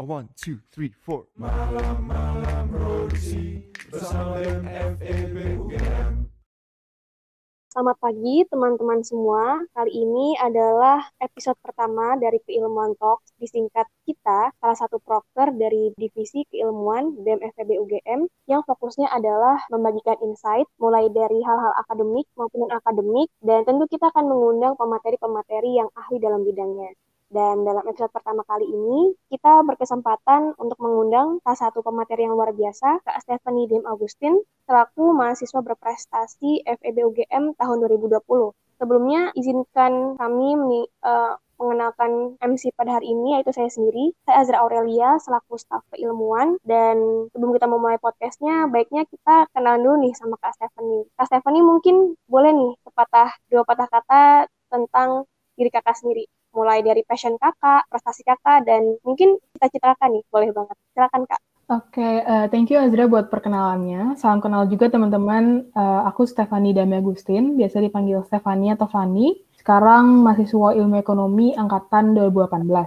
A one, two, three, four. Malam-malam produksi bersama BEM FEB UGM. Selamat pagi teman-teman semua. Kali ini adalah episode pertama dari Keilmuan Talks, disingkat kita, salah satu proker dari Divisi Keilmuan BEM FEB UGM yang fokusnya adalah membagikan insight mulai dari hal-hal akademik maupun akademik dan tentu kita akan mengundang pemateri-pemateri yang ahli dalam bidangnya. Dan dalam episode pertama kali ini, kita berkesempatan untuk mengundang salah satu pemateri yang luar biasa, Kak Stephanie Dim Agustin, selaku mahasiswa berprestasi FEB UGM tahun 2020. Sebelumnya, izinkan kami uh, mengenalkan MC pada hari ini, yaitu saya sendiri. Saya Azra Aurelia, selaku staf keilmuan. Dan sebelum kita memulai podcastnya, baiknya kita kenalan dulu nih sama Kak Stephanie. Kak Stephanie mungkin boleh nih sepatah, dua patah kata tentang diri kakak sendiri mulai dari passion kakak, prestasi kakak, dan mungkin cita-cita nih, boleh banget. Silakan kak. Oke, okay, uh, eh, thank you Azra buat perkenalannya. Salam kenal juga teman-teman. Uh, aku Stefani Dami Agustin, biasa dipanggil Stefani atau Fani. Sekarang mahasiswa ilmu ekonomi angkatan 2018. Uh,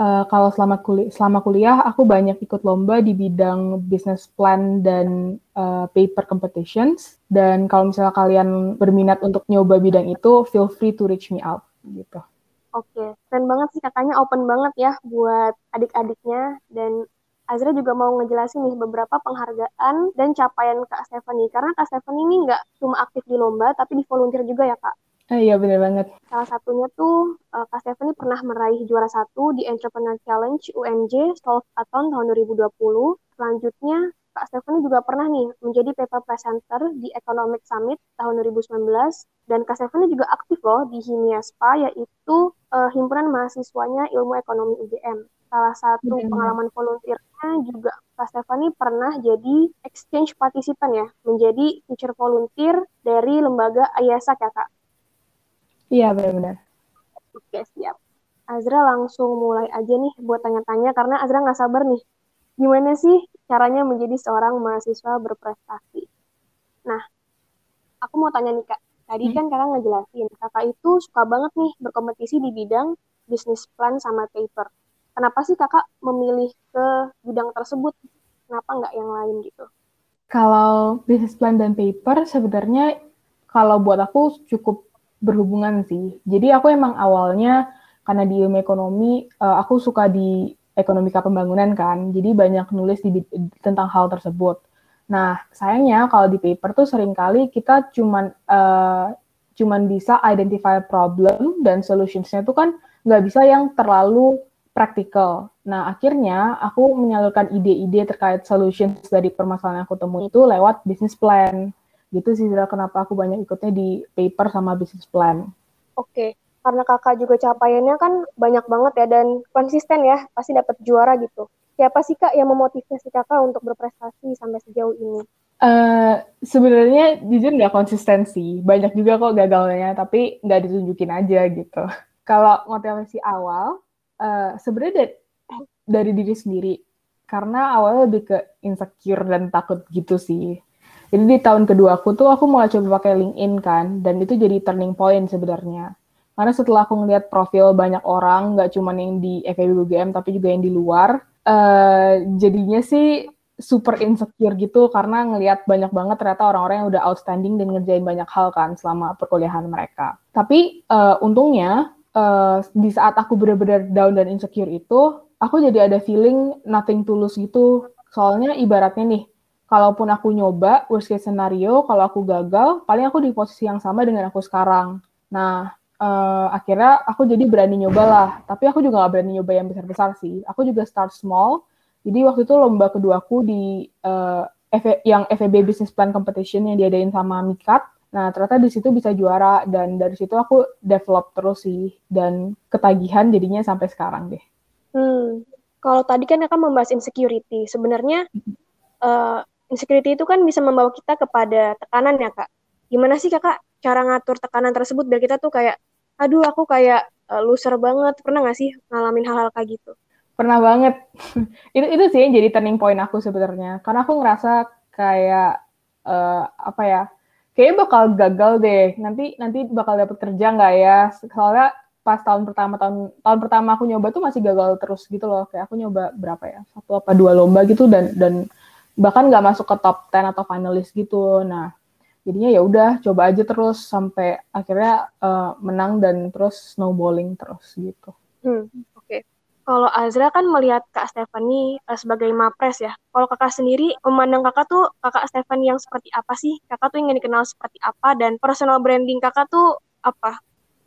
eh, kalau selama, kuli selama kuliah, aku banyak ikut lomba di bidang business plan dan uh, paper competitions. Dan kalau misalnya kalian berminat untuk nyoba bidang itu, feel free to reach me out. gitu. Oke, keren banget sih katanya open banget ya buat adik-adiknya dan Azra juga mau ngejelasin nih beberapa penghargaan dan capaian Kak Stephanie karena Kak Stephanie ini nggak cuma aktif di lomba tapi di volunteer juga ya Kak. Eh, iya benar banget. Salah satunya tuh uh, Kak Stephanie pernah meraih juara satu di Entrepreneur Challenge UNJ Solve Athon tahun 2020. Selanjutnya Kak Stephanie juga pernah nih menjadi paper presenter di Economic Summit tahun 2019 dan Kak Stephanie juga aktif loh di Himiaspa yaitu uh, himpunan mahasiswanya Ilmu Ekonomi UGM. Salah satu hmm. pengalaman volunteernya juga Kak Stephanie pernah jadi exchange participant ya, menjadi teacher volunteer dari lembaga Ayasak ya Kak? Iya benar-benar. Oke siap. Azra langsung mulai aja nih buat tanya-tanya karena Azra nggak sabar nih gimana sih caranya menjadi seorang mahasiswa berprestasi? Nah, aku mau tanya nih kak, tadi hmm? kan kakak ngejelasin, kakak itu suka banget nih berkompetisi di bidang bisnis plan sama paper. Kenapa sih kakak memilih ke bidang tersebut? Kenapa nggak yang lain gitu? Kalau bisnis plan dan paper sebenarnya kalau buat aku cukup berhubungan sih. Jadi aku emang awalnya karena di ilmu ekonomi, uh, aku suka di ekonomika pembangunan kan, jadi banyak nulis di, tentang hal tersebut. Nah, sayangnya kalau di paper tuh sering kali kita cuman uh, cuman bisa identify problem dan solutions-nya tuh kan nggak bisa yang terlalu praktikal. Nah, akhirnya aku menyalurkan ide-ide terkait solutions dari permasalahan yang aku temui itu lewat business plan. Gitu sih, kenapa aku banyak ikutnya di paper sama business plan. Oke, karena kakak juga capaiannya kan banyak banget ya dan konsisten ya pasti dapat juara gitu. Siapa sih kak yang memotivasi kakak untuk berprestasi sampai sejauh ini? Uh, sebenarnya jujur nggak konsistensi banyak juga kok gagalnya tapi nggak ditunjukin aja gitu. Kalau motivasi awal uh, sebenarnya dari, dari diri sendiri. Karena awalnya lebih ke insecure dan takut gitu sih. Jadi di tahun kedua aku tuh aku mulai coba pakai LinkedIn kan dan itu jadi turning point sebenarnya karena setelah aku ngeliat profil banyak orang, nggak cuma yang di FEB UGM, tapi juga yang di luar, uh, jadinya sih super insecure gitu karena ngelihat banyak banget ternyata orang-orang yang udah outstanding dan ngerjain banyak hal kan selama perkuliahan mereka. Tapi uh, untungnya uh, di saat aku benar-benar down dan insecure itu, aku jadi ada feeling nothing tulus gitu. Soalnya ibaratnya nih, kalaupun aku nyoba worst case scenario, kalau aku gagal, paling aku di posisi yang sama dengan aku sekarang. Nah, uh, akhirnya aku jadi berani nyoba lah. Tapi aku juga gak berani nyoba yang besar-besar sih. Aku juga start small. Jadi waktu itu lomba kedua aku di uh, yang FEB Business Plan Competition yang diadain sama Mikat. Nah, ternyata di situ bisa juara dan dari situ aku develop terus sih dan ketagihan jadinya sampai sekarang deh. Hmm. Kalau tadi kan akan membahas insecurity. Sebenarnya uh, insecurity itu kan bisa membawa kita kepada tekanan ya, Kak. Gimana sih Kakak cara ngatur tekanan tersebut biar kita tuh kayak aduh aku kayak uh, loser banget. Pernah gak sih ngalamin hal-hal kayak gitu? Pernah banget. Itu itu sih yang jadi turning point aku sebenarnya. Karena aku ngerasa kayak uh, apa ya kayaknya bakal gagal deh. Nanti nanti bakal dapet kerja nggak ya? Soalnya pas tahun pertama tahun tahun pertama aku nyoba tuh masih gagal terus gitu loh. Kayak aku nyoba berapa ya? Satu apa dua lomba gitu dan dan bahkan nggak masuk ke top 10 atau finalis gitu. Nah jadinya ya udah coba aja terus sampai akhirnya uh, menang dan terus snowballing terus gitu. Hmm, oke. Okay. kalau Azra kan melihat Kak Stephanie uh, sebagai mapres ya. Kalau kakak sendiri memandang kakak tuh kakak Stephanie yang seperti apa sih? Kakak tuh ingin dikenal seperti apa? Dan personal branding kakak tuh apa?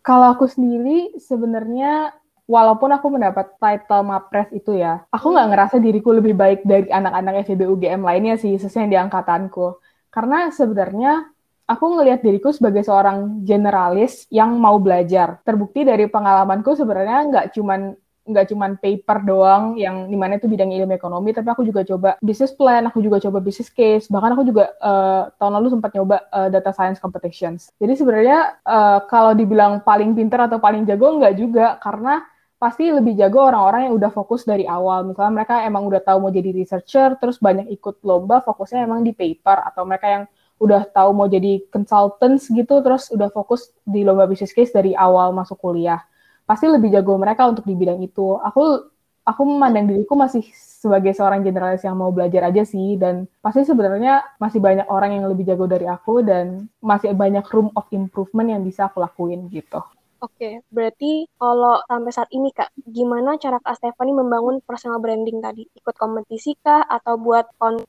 Kalau aku sendiri sebenarnya walaupun aku mendapat title Mapres itu ya, aku nggak ngerasa diriku lebih baik dari anak-anak FEB UGM lainnya sih, sesuai di angkatanku. Karena sebenarnya aku ngelihat diriku sebagai seorang generalis yang mau belajar. Terbukti dari pengalamanku sebenarnya nggak cuman nggak cuma paper doang yang di mana itu bidang ilmu ekonomi, tapi aku juga coba business plan, aku juga coba business case, bahkan aku juga uh, tahun lalu sempat nyoba uh, data science competitions. Jadi sebenarnya uh, kalau dibilang paling pinter atau paling jago nggak juga, karena pasti lebih jago orang-orang yang udah fokus dari awal. Misalnya mereka emang udah tahu mau jadi researcher, terus banyak ikut lomba, fokusnya emang di paper, atau mereka yang udah tahu mau jadi consultants gitu, terus udah fokus di lomba business case dari awal masuk kuliah pasti lebih jago mereka untuk di bidang itu. Aku aku memandang diriku masih sebagai seorang generalis yang mau belajar aja sih dan pasti sebenarnya masih banyak orang yang lebih jago dari aku dan masih banyak room of improvement yang bisa aku lakuin gitu. Oke, berarti kalau sampai saat ini Kak, gimana cara Kak Stephanie membangun personal branding tadi? Ikut kompetisi kah atau buat kon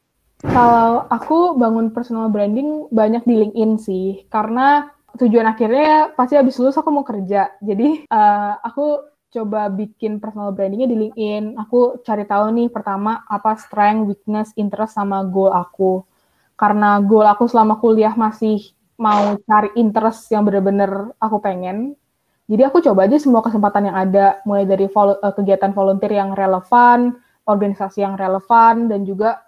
kalau aku bangun personal branding banyak di LinkedIn sih, karena tujuan akhirnya pasti habis lulus aku mau kerja. Jadi uh, aku coba bikin personal brandingnya di LinkedIn. Aku cari tahu nih pertama apa strength, weakness, interest sama goal aku. Karena goal aku selama kuliah masih mau cari interest yang bener-bener aku pengen. Jadi aku coba aja semua kesempatan yang ada, mulai dari vol uh, kegiatan volunteer yang relevan, organisasi yang relevan, dan juga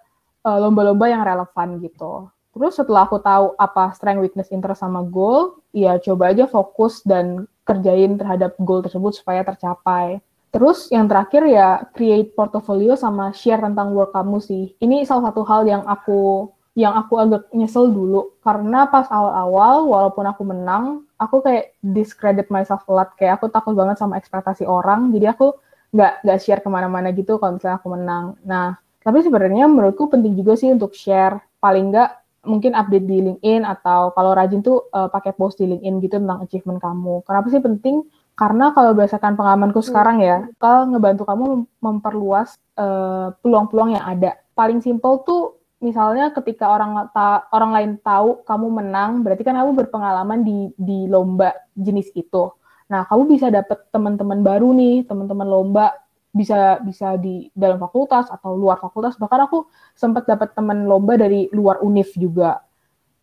eh, lomba-lomba uh, yang relevan gitu. Terus setelah aku tahu apa strength, weakness, interest sama goal, ya coba aja fokus dan kerjain terhadap goal tersebut supaya tercapai. Terus yang terakhir ya create portfolio sama share tentang work kamu sih. Ini salah satu hal yang aku yang aku agak nyesel dulu karena pas awal-awal walaupun aku menang, aku kayak discredit myself a lot kayak aku takut banget sama ekspektasi orang. Jadi aku nggak nggak share ke mana-mana gitu kalau misalnya aku menang. Nah tapi sebenarnya menurutku penting juga sih untuk share paling nggak mungkin update di LinkedIn atau kalau rajin tuh uh, pakai post di LinkedIn gitu tentang achievement kamu. Kenapa sih penting? Karena kalau berdasarkan pengalamanku sekarang ya, hmm. kalau ngebantu kamu memperluas uh, peluang-peluang yang ada. Paling simple tuh misalnya ketika orang ta orang lain tahu kamu menang, berarti kan kamu berpengalaman di di lomba jenis itu. Nah, kamu bisa dapet teman-teman baru nih, teman-teman lomba bisa bisa di dalam fakultas atau luar fakultas. Bahkan aku sempat dapat teman lomba dari luar univ juga.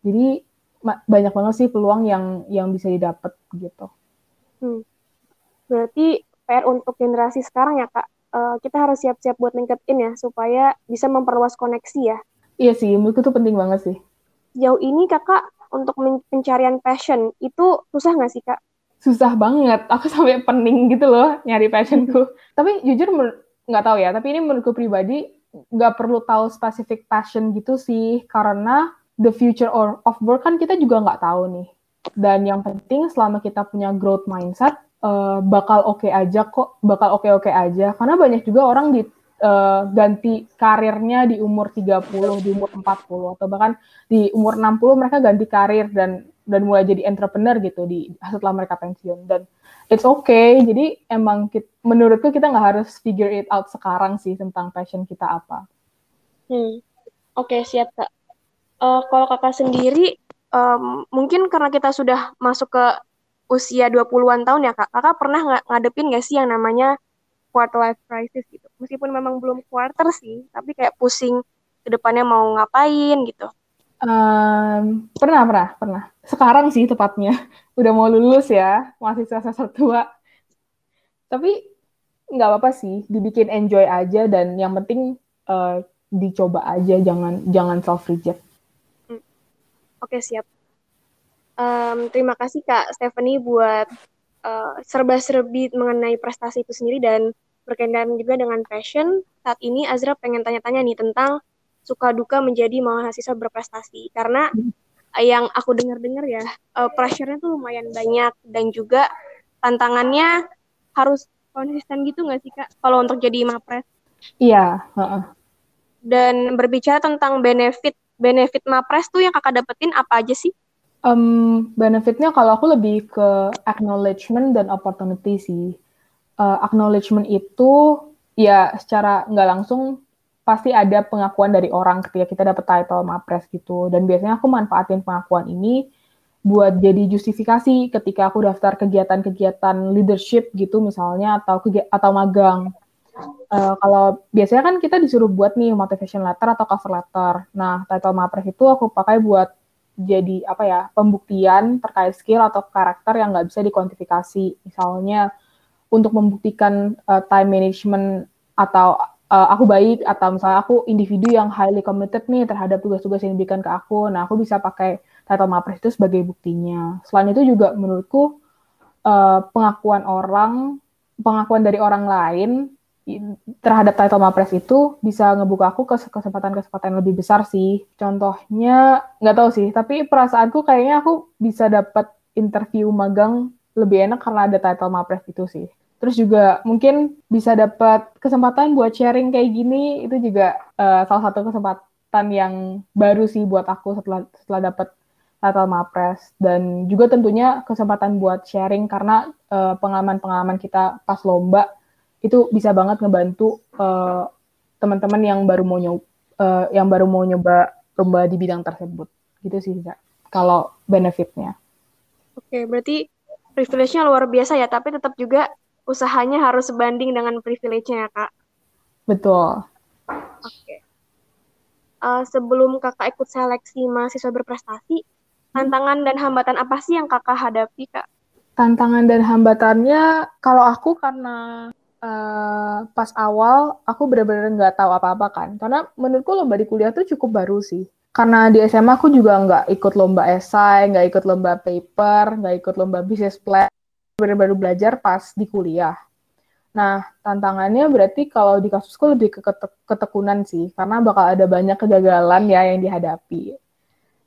Jadi banyak banget sih peluang yang yang bisa didapat gitu. Hmm. berarti PR untuk generasi sekarang ya kak? Uh, kita harus siap-siap buat LinkedIn ya supaya bisa memperluas koneksi ya iya sih menurutku itu penting banget sih jauh ini kakak untuk pencarian passion itu susah nggak sih kak susah banget. Aku sampai pening gitu loh nyari passionku. tapi jujur nggak tahu ya. Tapi ini menurutku pribadi nggak perlu tahu spesifik passion gitu sih, karena the future or of work kan kita juga nggak tahu nih. Dan yang penting selama kita punya growth mindset, uh, bakal oke okay aja kok, bakal oke-oke okay -okay aja. Karena banyak juga orang di uh, ganti karirnya di umur 30, di umur 40 atau bahkan di umur 60 mereka ganti karir dan dan mulai jadi entrepreneur gitu di setelah mereka pensiun dan it's okay jadi emang kita, menurutku kita nggak harus figure it out sekarang sih tentang passion kita apa. Hmm. Oke okay, siap kak. Uh, kalau kakak sendiri um, mungkin karena kita sudah masuk ke usia 20-an tahun ya kak, kakak pernah ng ngadepin nggak sih yang namanya quarter life crisis gitu? Meskipun memang belum quarter sih, tapi kayak pusing ke depannya mau ngapain gitu. Um, pernah, pernah, pernah. Sekarang sih tepatnya. Udah mau lulus ya, masih semester tua. Tapi nggak apa-apa sih, dibikin enjoy aja dan yang penting uh, dicoba aja, jangan jangan self reject. Hmm. Oke siap. Um, terima kasih Kak Stephanie buat uh, serba-serbi mengenai prestasi itu sendiri dan berkaitan juga dengan passion. Saat ini Azra pengen tanya-tanya nih tentang suka duka menjadi mahasiswa berprestasi karena yang aku dengar-dengar ya uh, pressure-nya tuh lumayan banyak dan juga tantangannya harus konsisten gitu nggak sih kak kalau untuk jadi mapres? Iya. Uh-uh. Dan berbicara tentang benefit benefit mapres tuh yang kakak dapetin apa aja sih? Um, benefitnya kalau aku lebih ke acknowledgement dan opportunity sih. Uh, acknowledgement itu ya secara nggak langsung pasti ada pengakuan dari orang ketika kita dapat title mapres gitu. Dan biasanya aku manfaatin pengakuan ini buat jadi justifikasi ketika aku daftar kegiatan-kegiatan leadership gitu misalnya atau atau magang. Uh, kalau biasanya kan kita disuruh buat nih motivation letter atau cover letter. Nah, title mapres itu aku pakai buat jadi apa ya pembuktian terkait skill atau karakter yang nggak bisa dikuantifikasi. Misalnya untuk membuktikan uh, time management atau uh, aku baik atau misalnya aku individu yang highly committed nih terhadap tugas-tugas yang diberikan ke aku. Nah, aku bisa pakai title mapres itu sebagai buktinya. Selain itu juga menurutku uh, pengakuan orang, pengakuan dari orang lain terhadap title mapres itu bisa ngebuka aku ke kesempatan-kesempatan lebih besar sih. Contohnya nggak tahu sih, tapi perasaanku kayaknya aku bisa dapat interview magang lebih enak karena ada title mapres itu sih. Terus juga mungkin bisa dapat kesempatan buat sharing kayak gini itu juga uh, salah satu kesempatan yang baru sih buat aku setelah setelah dapat title Mapres dan juga tentunya kesempatan buat sharing karena eh, pengalaman-pengalaman kita pas lomba itu bisa banget ngebantu uh, teman-teman yang baru mau nyoba uh, yang baru mau nyoba lomba di bidang tersebut gitu sih Zak. kalau benefitnya. Oke, berarti privilege-nya luar biasa ya, tapi tetap juga usahanya harus sebanding dengan privilege-nya ya, Kak. Betul. Oke. Uh, sebelum kakak ikut seleksi mahasiswa berprestasi, tantangan dan hambatan apa sih yang kakak hadapi kak? Tantangan dan hambatannya kalau aku karena uh, pas awal aku benar-benar nggak tahu apa-apa kan, karena menurutku lomba di kuliah tuh cukup baru sih. Karena di SMA aku juga nggak ikut lomba esai, nggak ikut lomba paper, nggak ikut lomba business plan, baru-baru belajar pas di kuliah. Nah, tantangannya berarti kalau di kasusku lebih ke ketekunan sih, karena bakal ada banyak kegagalan ya yang dihadapi.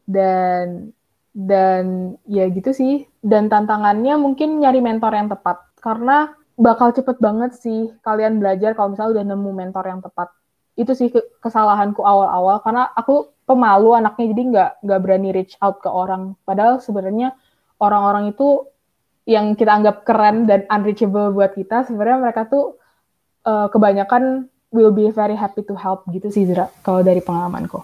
Dan dan ya gitu sih dan tantangannya mungkin nyari mentor yang tepat karena bakal cepet banget sih kalian belajar kalau misalnya udah nemu mentor yang tepat itu sih kesalahanku awal-awal karena aku pemalu anaknya jadi nggak nggak berani reach out ke orang padahal sebenarnya orang-orang itu yang kita anggap keren dan unreachable buat kita sebenarnya mereka tuh uh, kebanyakan will be very happy to help gitu sih Zira kalau dari pengalamanku.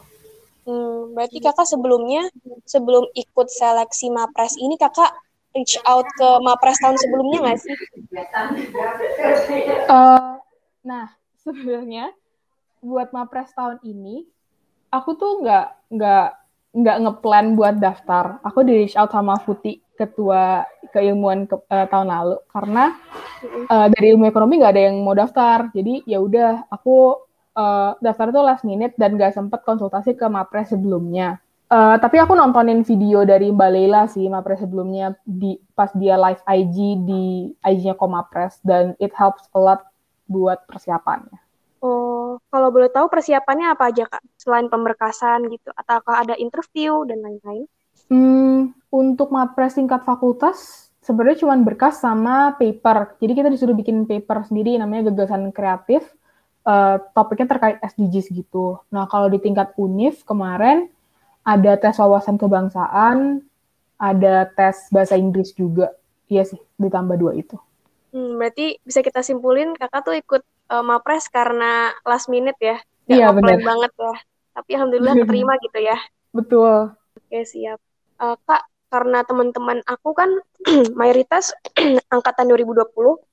Hmm, berarti kakak sebelumnya sebelum ikut seleksi Mapres ini kakak reach out ke Mapres tahun sebelumnya nggak sih? Uh, nah sebenarnya buat Mapres tahun ini aku tuh nggak nggak nggak ngeplan buat daftar. Aku di reach out sama Futi ketua keilmuan ke, uh, tahun lalu karena uh, dari ilmu ekonomi nggak ada yang mau daftar. Jadi ya udah aku uh, daftar itu last minute dan gak sempet konsultasi ke Mapres sebelumnya. Uh, tapi aku nontonin video dari Mbak Leila sih Mapres sebelumnya di pas dia live IG di IG-nya Komapres dan it helps a lot buat persiapannya. Oh, kalau boleh tahu persiapannya apa aja kak? Selain pemberkasan gitu, ataukah ada interview dan lain-lain? Hmm, untuk Mapres tingkat fakultas sebenarnya cuma berkas sama paper. Jadi kita disuruh bikin paper sendiri namanya gagasan kreatif uh, topiknya terkait SDGs gitu. Nah, kalau di tingkat UNIF kemarin ada tes wawasan kebangsaan, ada tes bahasa Inggris juga. Iya sih, ditambah dua itu. Hmm, berarti bisa kita simpulin kakak tuh ikut uh, Mapres karena last minute ya? Gak iya, benar. banget ya. Tapi alhamdulillah keterima gitu ya. Betul. Oke, siap. Uh, kak, karena teman-teman aku kan mayoritas angkatan 2020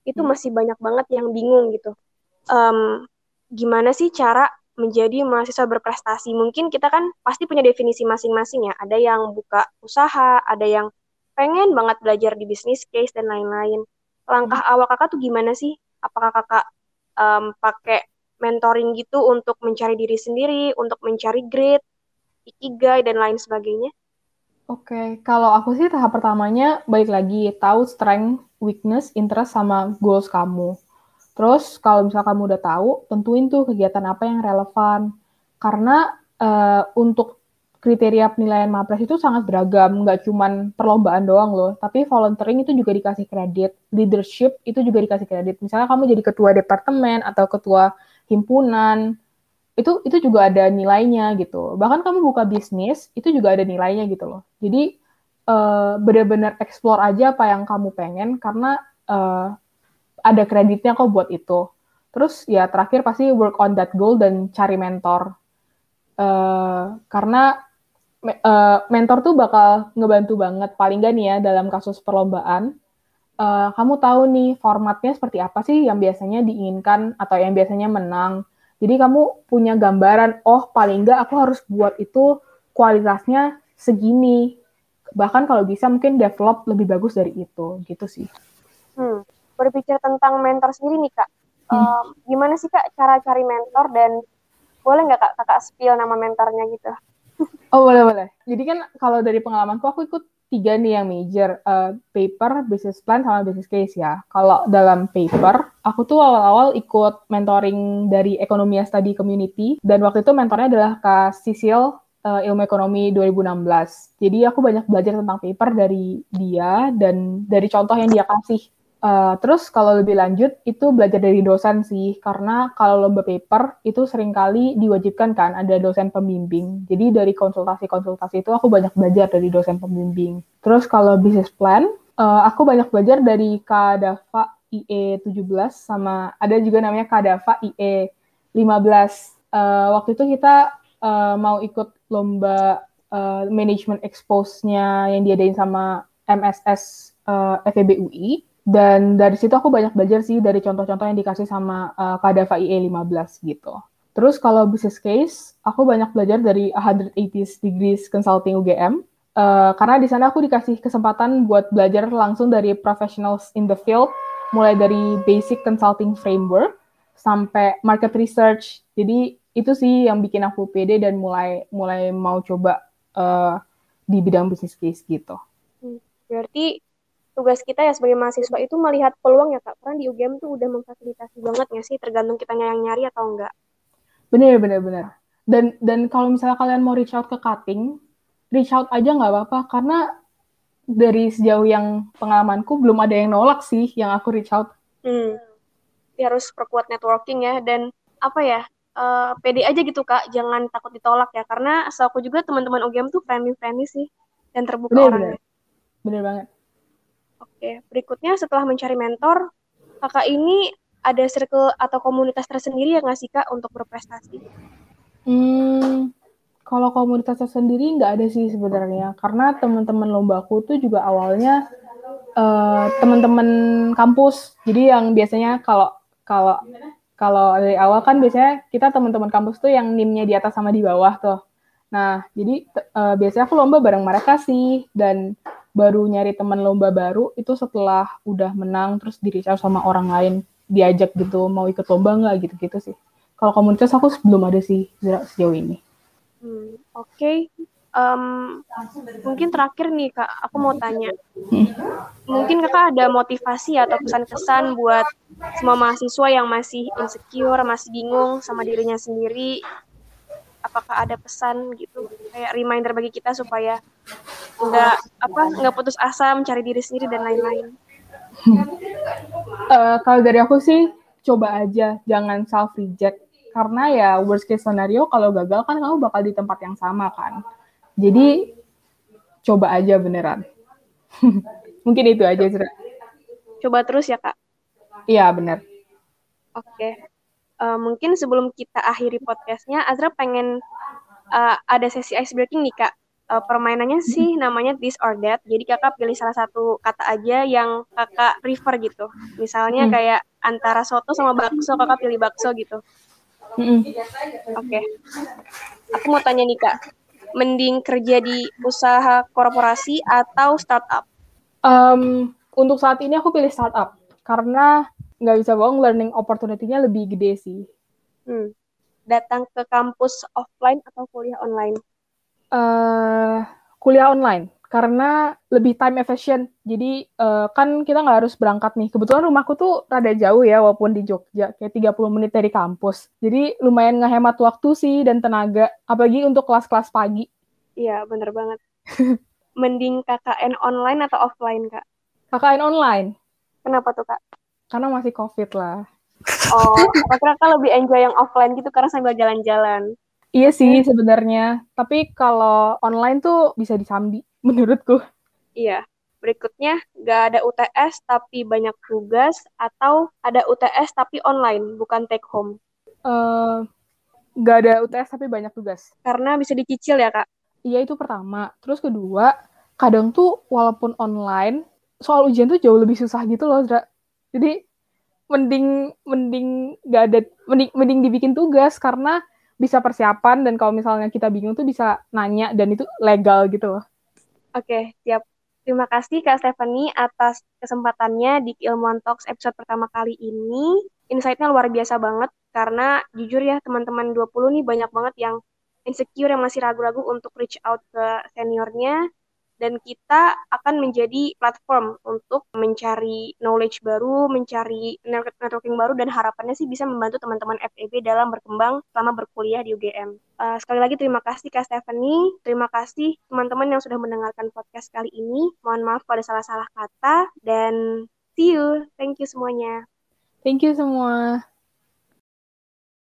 itu hmm. masih banyak banget yang bingung gitu. Um, gimana sih cara menjadi mahasiswa berprestasi? Mungkin kita kan pasti punya definisi masing-masing ya. Ada yang buka usaha, ada yang pengen banget belajar di bisnis case dan lain-lain. Langkah hmm. awal kakak tuh gimana sih? Apakah kakak um, pakai mentoring gitu untuk mencari diri sendiri, untuk mencari grade, ikigai dan lain sebagainya? Oke, okay. kalau aku sih tahap pertamanya balik lagi tahu strength, weakness, interest sama goals kamu. Terus kalau misalnya kamu udah tahu, tentuin tuh kegiatan apa yang relevan. Karena uh, untuk kriteria penilaian MAPRES itu sangat beragam, nggak cuman perlombaan doang loh, tapi volunteering itu juga dikasih kredit, leadership itu juga dikasih kredit. Misalnya kamu jadi ketua departemen atau ketua himpunan, itu itu juga ada nilainya gitu. Bahkan kamu buka bisnis, itu juga ada nilainya gitu loh. Jadi uh, benar-benar explore aja apa yang kamu pengen karena uh, ada kreditnya kok buat itu. Terus ya terakhir pasti work on that goal dan cari mentor. Uh, karena uh, mentor tuh bakal ngebantu banget paling gak nih ya dalam kasus perlombaan uh, kamu tahu nih formatnya seperti apa sih yang biasanya diinginkan atau yang biasanya menang jadi kamu punya gambaran oh paling nggak aku harus buat itu kualitasnya segini bahkan kalau bisa mungkin develop lebih bagus dari itu gitu sih hmm. berbicara tentang mentor sendiri nih kak hmm. um, gimana sih kak cara cari mentor dan boleh nggak kak kakak spill nama mentornya gitu Oh boleh boleh. Jadi kan kalau dari pengalamanku aku ikut tiga nih yang major, uh, paper, business plan, sama business case ya. Kalau dalam paper, aku tuh awal-awal ikut mentoring dari Ekonomi Study Community, dan waktu itu mentornya adalah Kak Sisil uh, Ilmu Ekonomi 2016. Jadi aku banyak belajar tentang paper dari dia, dan dari contoh yang dia kasih Uh, terus kalau lebih lanjut itu belajar dari dosen sih karena kalau lomba paper itu sering kali diwajibkan kan ada dosen pembimbing. Jadi dari konsultasi-konsultasi itu aku banyak belajar dari dosen pembimbing. Terus kalau business plan uh, aku banyak belajar dari Kadava IE 17 sama ada juga namanya Kadava IE 15. Uh, waktu itu kita uh, mau ikut lomba uh, management expose-nya yang diadain sama MSS uh, FEB UI dan dari situ aku banyak belajar sih dari contoh-contoh yang dikasih sama uh, Kadava IE 15 gitu. Terus kalau business case, aku banyak belajar dari 180 Degrees Consulting UGM. Uh, karena di sana aku dikasih kesempatan buat belajar langsung dari professionals in the field, mulai dari basic consulting framework sampai market research. Jadi itu sih yang bikin aku pede dan mulai mulai mau coba uh, di bidang business case gitu. Hmm, berarti tugas kita ya sebagai mahasiswa itu melihat peluang ya kak. Karena di UGM tuh udah memfasilitasi banget ya sih? Tergantung kita yang nyari atau enggak bener bener bener. Dan dan kalau misalnya kalian mau reach out ke cutting reach out aja nggak apa-apa. Karena dari sejauh yang pengalamanku belum ada yang nolak sih yang aku reach out. Hmm. ya harus perkuat networking ya. Dan apa ya uh, pede aja gitu kak. Jangan takut ditolak ya. Karena asal aku juga teman-teman UGM tuh friendly friendly sih. Dan terbuka bener, orangnya. bener. bener banget Oke, berikutnya setelah mencari mentor, kakak ini ada circle atau komunitas tersendiri ya nggak sih kak untuk berprestasi? Hmm, kalau komunitas tersendiri nggak ada sih sebenarnya, karena teman-teman lomba aku tuh juga awalnya uh, teman-teman kampus. Jadi yang biasanya kalau kalau kalau dari awal kan biasanya kita teman-teman kampus tuh yang nimnya di atas sama di bawah tuh. Nah, jadi uh, biasanya aku lomba bareng mereka sih dan baru nyari teman lomba baru itu setelah udah menang terus di sama orang lain diajak gitu mau ikut lomba nggak gitu-gitu sih. Kalau komunitas aku belum ada sih sejauh ini. Hmm, Oke, okay. um, mungkin terakhir nih kak, aku mau tanya, hmm. mungkin kakak ada motivasi atau pesan-pesan buat semua mahasiswa yang masih insecure, masih bingung sama dirinya sendiri, apakah ada pesan gitu kayak reminder bagi kita supaya nggak apa nggak putus asa mencari diri sendiri dan lain-lain. Uh, kalau dari aku sih coba aja jangan self reject karena ya worst case scenario kalau gagal kan kamu bakal di tempat yang sama kan. Jadi coba aja beneran. Mungkin itu aja coba terus ya kak? Iya bener. Oke. Okay uh, mungkin sebelum kita akhiri podcastnya, Azra pengen uh, ada sesi ice breaking nih kak. Uh, permainannya sih namanya this or that. Jadi kakak pilih salah satu kata aja yang kakak prefer gitu. Misalnya hmm. kayak antara soto sama bakso, kakak pilih bakso gitu. Hmm. Oke. Okay. Aku mau tanya nih kak, mending kerja di usaha korporasi atau startup? Um, untuk saat ini aku pilih startup karena nggak bisa bohong learning opportunity-nya lebih gede sih. Hmm. Datang ke kampus offline atau kuliah online? Uh, kuliah online karena lebih time efficient. Jadi uh, kan kita nggak harus berangkat nih. Kebetulan rumahku tuh rada jauh ya walaupun di Jogja, kayak 30 menit dari kampus. Jadi lumayan ngehemat waktu sih dan tenaga, apalagi untuk kelas-kelas pagi. Iya, bener banget. Mending KKN online atau offline, Kak? KKN online. Kenapa tuh, Kak? Karena masih COVID lah. Oh, aku kira Kak lebih enjoy yang offline gitu karena sambil jalan-jalan. Iya sih sebenarnya. Tapi kalau online tuh bisa disambi menurutku. Iya. Berikutnya, nggak ada UTS tapi banyak tugas, atau ada UTS tapi online, bukan take home. Eh, nggak ada UTS tapi banyak tugas. Karena bisa dicicil ya, Kak? Iya itu pertama. Terus kedua, kadang tuh walaupun online, soal ujian tuh jauh lebih susah gitu loh, Zra. Jadi mending mending nggak ada mending, mending dibikin tugas karena bisa persiapan dan kalau misalnya kita bingung tuh bisa nanya dan itu legal gitu loh. Oke, siap. Terima kasih Kak Stephanie atas kesempatannya di Ilmuwan Talks episode pertama kali ini. Insight-nya luar biasa banget karena jujur ya teman-teman 20 nih banyak banget yang insecure yang masih ragu-ragu untuk reach out ke seniornya dan kita akan menjadi platform untuk mencari knowledge baru, mencari networking baru, dan harapannya sih bisa membantu teman-teman FEB dalam berkembang selama berkuliah di UGM. Uh, sekali lagi terima kasih Kak Stephanie, terima kasih teman-teman yang sudah mendengarkan podcast kali ini. Mohon maaf pada salah-salah kata, dan see you. Thank you semuanya. Thank you semua.